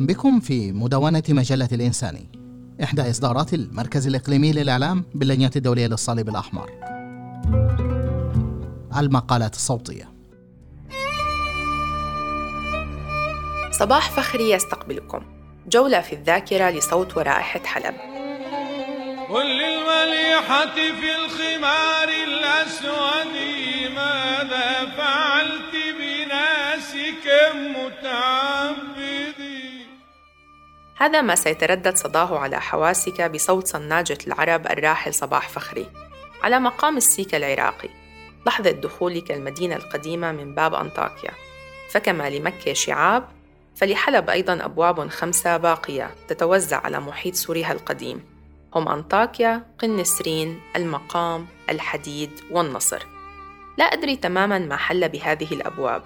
أهلا بكم في مدونة مجلة الإنساني إحدى إصدارات المركز الإقليمي للإعلام باللجنة الدولية للصليب الأحمر. المقالات الصوتية. صباح فخري يستقبلكم. جولة في الذاكرة لصوت ورائحة حلب. قل للمليحة في الخمار الأسود ماذا فعلت بناسك متعبدي هذا ما سيتردد صداه على حواسك بصوت صناجة العرب الراحل صباح فخري. على مقام السيك العراقي لحظة دخولك المدينة القديمة من باب أنطاكيا. فكما لمكة شعاب فلحلب أيضا أبواب خمسة باقية تتوزع على محيط سوريا القديم. هم أنطاكيا، قنسرين، المقام، الحديد والنصر. لا أدري تماما ما حل بهذه الأبواب.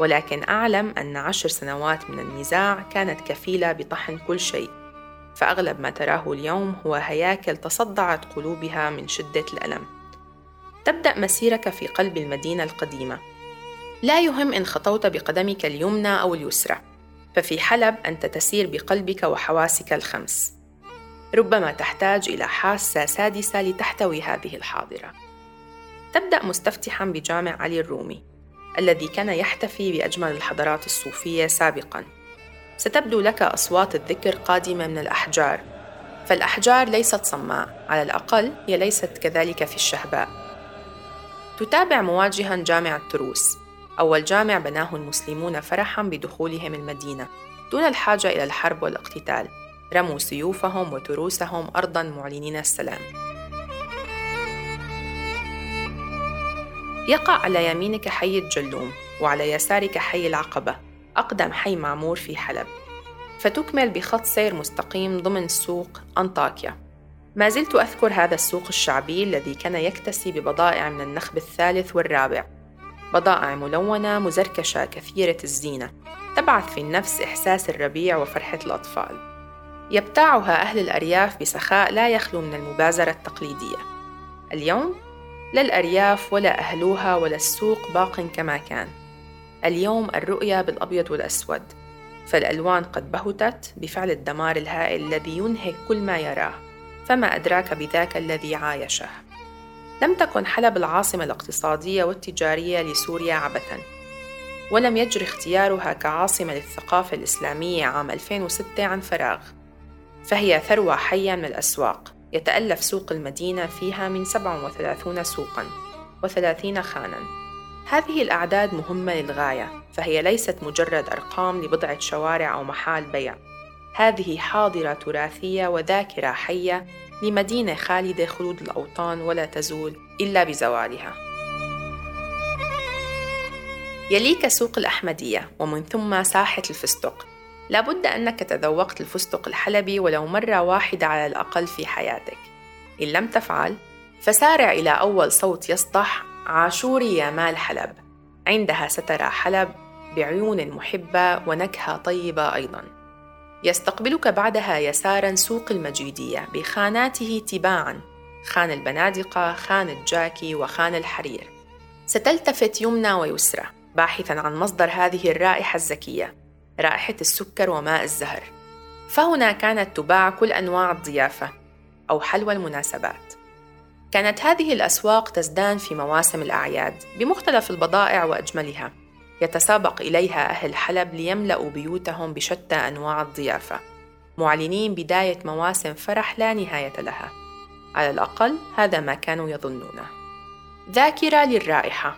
ولكن أعلم أن عشر سنوات من النزاع كانت كفيلة بطحن كل شيء. فأغلب ما تراه اليوم هو هياكل تصدعت قلوبها من شدة الألم. تبدأ مسيرك في قلب المدينة القديمة. لا يهم إن خطوت بقدمك اليمنى أو اليسرى. ففي حلب أنت تسير بقلبك وحواسك الخمس. ربما تحتاج إلى حاسة سادسة لتحتوي هذه الحاضرة. تبدأ مستفتحا بجامع علي الرومي. الذي كان يحتفي بأجمل الحضارات الصوفية سابقا. ستبدو لك أصوات الذكر قادمة من الأحجار. فالأحجار ليست صماء على الأقل هي ليست كذلك في الشهباء. تتابع مواجها جامع التروس. أول جامع بناه المسلمون فرحا بدخولهم المدينة. دون الحاجة إلى الحرب والاقتتال رموا سيوفهم وتروسهم أرضا معلنين السلام. يقع على يمينك حي الجلوم وعلى يسارك حي العقبة أقدم حي معمور في حلب. فتكمل بخط سير مستقيم ضمن سوق أنطاكيا. ما زلت أذكر هذا السوق الشعبي الذي كان يكتسي ببضائع من النخب الثالث والرابع. بضائع ملونة مزركشة كثيرة الزينة تبعث في النفس إحساس الربيع وفرحة الأطفال. يبتاعها أهل الأرياف بسخاء لا يخلو من المبازرة التقليدية. اليوم لا الأرياف ولا أهلوها ولا السوق باق كما كان. اليوم الرؤية بالأبيض والأسود فالألوان قد بهتت بفعل الدمار الهائل الذي ينهك كل ما يراه فما أدراك بذاك الذي عايشه. لم تكن حلب العاصمة الاقتصادية والتجارية لسوريا عبثاً ولم يجري اختيارها كعاصمة للثقافة الإسلامية عام 2006 عن فراغ فهي ثروة حية من الأسواق. يتألف سوق المدينة فيها من 37 سوقاً و30 خاناً. هذه الأعداد مهمة للغاية فهي ليست مجرد أرقام لبضعة شوارع أو محال بيع. هذه حاضرة تراثية وذاكرة حية لمدينة خالدة خلود الأوطان ولا تزول إلا بزوالها. يليك سوق الأحمدية ومن ثم ساحة الفستق. لابد أنك تذوقت الفستق الحلبي ولو مرة واحدة على الأقل في حياتك. إن لم تفعل فسارع إلى أول صوت يسطح عاشوري يا مال حلب. عندها سترى حلب بعيون محبة ونكهة طيبة أيضاً. يستقبلك بعدها يسارا سوق المجيدية بخاناته تباعا خان البنادقة خان الجاكي وخان الحرير. ستلتفت يمنى ويسرى باحثا عن مصدر هذه الرائحة الزكية. رائحة السكر وماء الزهر. فهنا كانت تباع كل أنواع الضيافة أو حلوى المناسبات. كانت هذه الأسواق تزدان في مواسم الأعياد بمختلف البضائع وأجملها. يتسابق إليها أهل حلب ليملأوا بيوتهم بشتى أنواع الضيافة. معلنين بداية مواسم فرح لا نهاية لها. على الأقل هذا ما كانوا يظنونه. ذاكرة للرائحة.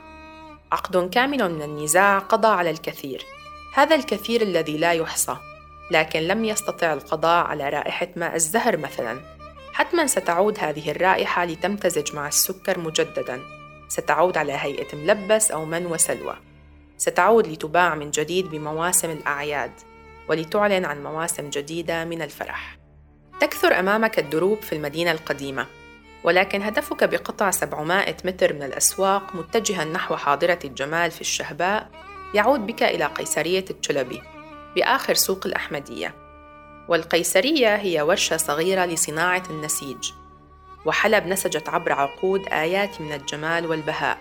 عقد كامل من النزاع قضى على الكثير. هذا الكثير الذي لا يحصى لكن لم يستطع القضاء على رائحة ماء الزهر مثلا. حتما ستعود هذه الرائحة لتمتزج مع السكر مجددا. ستعود على هيئة ملبس أو من وسلوى. ستعود لتباع من جديد بمواسم الأعياد ولتعلن عن مواسم جديدة من الفرح. تكثر أمامك الدروب في المدينة القديمة ولكن هدفك بقطع 700 متر من الأسواق متجها نحو حاضرة الجمال في الشهباء يعود بك إلى قيصرية التشلبي بآخر سوق الأحمدية. والقيصرية هي ورشة صغيرة لصناعة النسيج وحلب نسجت عبر عقود آيات من الجمال والبهاء.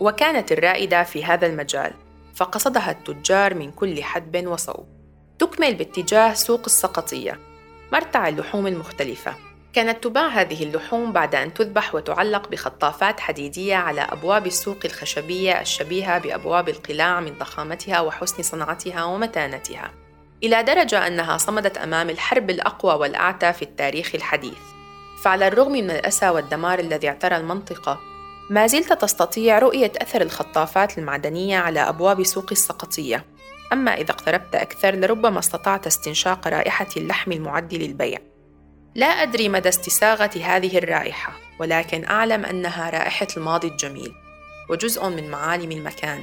وكانت الرائدة في هذا المجال فقصدها التجار من كل حدب وصوب. تكمل باتجاه سوق السقطية مرتع اللحوم المختلفة. كانت تباع هذه اللحوم بعد أن تذبح وتعلق بخطافات حديدية على أبواب السوق الخشبية الشبيهة بأبواب القلاع من ضخامتها وحسن صنعتها ومتانتها إلى درجة أنها صمدت أمام الحرب الأقوى والأعتى في التاريخ الحديث. فعلى الرغم من الأسى والدمار الذي اعترى المنطقة ما زلت تستطيع رؤية أثر الخطافات المعدنية على أبواب سوق السقطية. أما إذا اقتربت أكثر لربما استطعت استنشاق رائحة اللحم المعد للبيع. لا أدري مدى استساغة هذه الرائحة ولكن أعلم أنها رائحة الماضي الجميل وجزء من معالم المكان.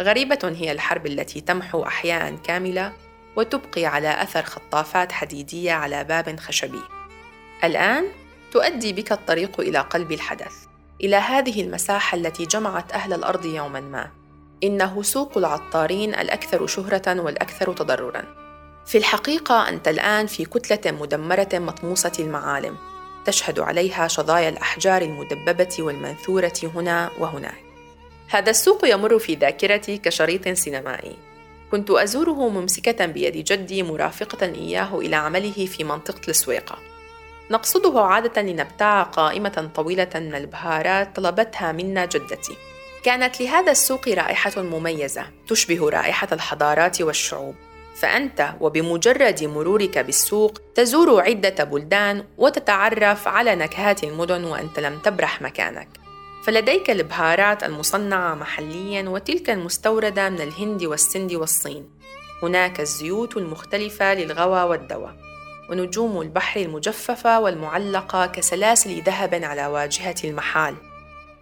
غريبة هي الحرب التي تمحو أحياء كاملة وتبقي على أثر خطافات حديدية على باب خشبي. الآن تؤدي بك الطريق إلى قلب الحدث إلى هذه المساحة التي جمعت أهل الأرض يوما ما. إنه سوق العطارين الأكثر شهرة والأكثر تضررا. في الحقيقة أنت الآن في كتلة مدمرة مطموسة المعالم. تشهد عليها شظايا الأحجار المدببة والمنثورة هنا وهناك. هذا السوق يمر في ذاكرتي كشريط سينمائي. كنت أزوره ممسكة بيد جدي مرافقة إياه إلى عمله في منطقة السويقة. نقصده عادة لنبتاع قائمة طويلة من البهارات طلبتها منا جدتي. كانت لهذا السوق رائحة مميزة تشبه رائحة الحضارات والشعوب. فأنت وبمجرد مرورك بالسوق تزور عدة بلدان وتتعرف على نكهات المدن وأنت لم تبرح مكانك. فلديك البهارات المصنعة محليا وتلك المستوردة من الهند والسند والصين. هناك الزيوت المختلفة للغوى والدواء ونجوم البحر المجففة والمعلقة كسلاسل ذهب على واجهة المحال.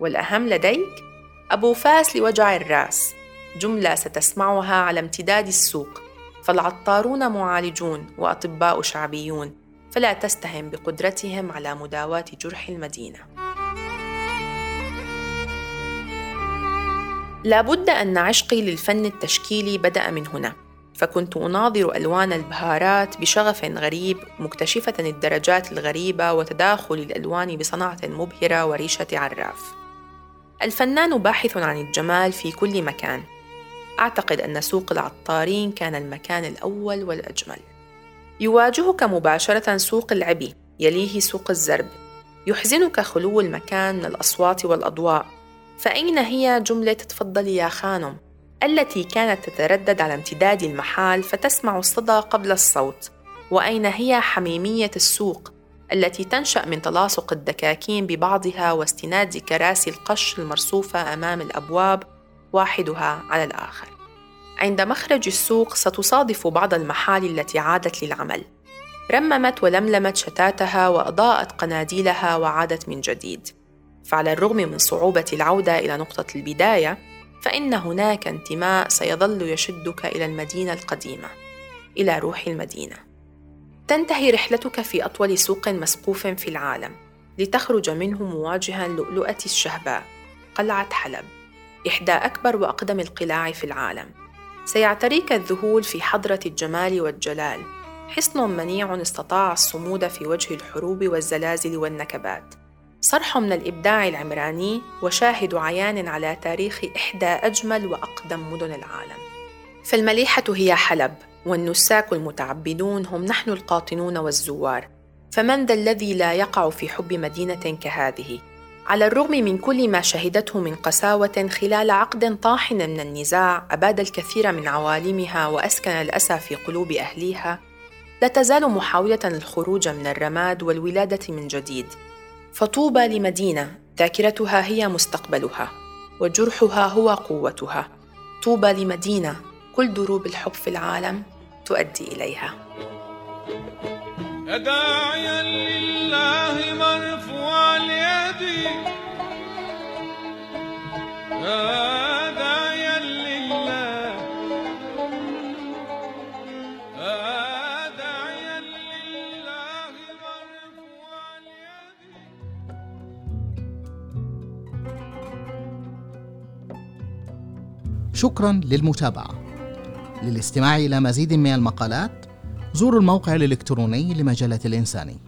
والأهم لديك أبو فاس لوجع الرأس جملة ستسمعها على امتداد السوق. فالعطارون معالجون وأطباء شعبيون فلا تستهن بقدرتهم على مداواة جرح المدينة. لابد أن عشقي للفن التشكيلي بدأ من هنا فكنت أناظر ألوان البهارات بشغف غريب مكتشفة الدرجات الغريبة وتداخل الألوان بصنعة مبهرة وريشة عراف. الفنان باحث عن الجمال في كل مكان أعتقد أن سوق العطارين كان المكان الأول والأجمل. يواجهك مباشرة سوق العبي يليه سوق الزرب. يحزنك خلو المكان من الأصوات والأضواء. فأين هي جملة تفضلي يا خانم؟ التي كانت تتردد على امتداد المحال فتسمع الصدى قبل الصوت. وأين هي حميمية السوق التي تنشأ من تلاصق الدكاكين ببعضها واستناد كراسي القش المرصوفة أمام الأبواب واحدها على الآخر. عند مخرج السوق ستصادف بعض المحال التي عادت للعمل. رممت ولملمت شتاتها وأضاءت قناديلها وعادت من جديد. فعلى الرغم من صعوبة العودة إلى نقطة البداية، فإن هناك انتماء سيظل يشدك إلى المدينة القديمة، إلى روح المدينة. تنتهي رحلتك في أطول سوق مسقوف في العالم لتخرج منه مواجها لؤلؤة الشهباء قلعة حلب إحدى أكبر وأقدم القلاع في العالم. سيعتريك الذهول في حضرة الجمال والجلال. حصن منيع استطاع الصمود في وجه الحروب والزلازل والنكبات. صرح من الإبداع العمراني وشاهد عيان على تاريخ إحدى أجمل وأقدم مدن العالم. فالمليحة هي حلب والنساك المتعبدون هم نحن القاطنون والزوار. فمن ذا الذي لا يقع في حب مدينة كهذه؟ على الرغم من كل ما شهدته من قساوة خلال عقد طاحن من النزاع أباد الكثير من عوالمها وأسكن الأسى في قلوب أهليها لا تزال محاولة الخروج من الرماد والولادة من جديد. فطوبى لمدينة ذاكرتها هي مستقبلها وجرحها هو قوتها. طوبى لمدينة كل دروب الحب في العالم تؤدي إليها. داعيا لله مرفوع اليد داعيا لله. داعيا لله مرفوع اليد شكرا للمتابعة. للاستماع إلى مزيد من المقالات زوروا الموقع الإلكتروني لمجلة الإنساني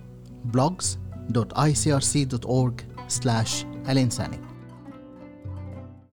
slash Alain Sani.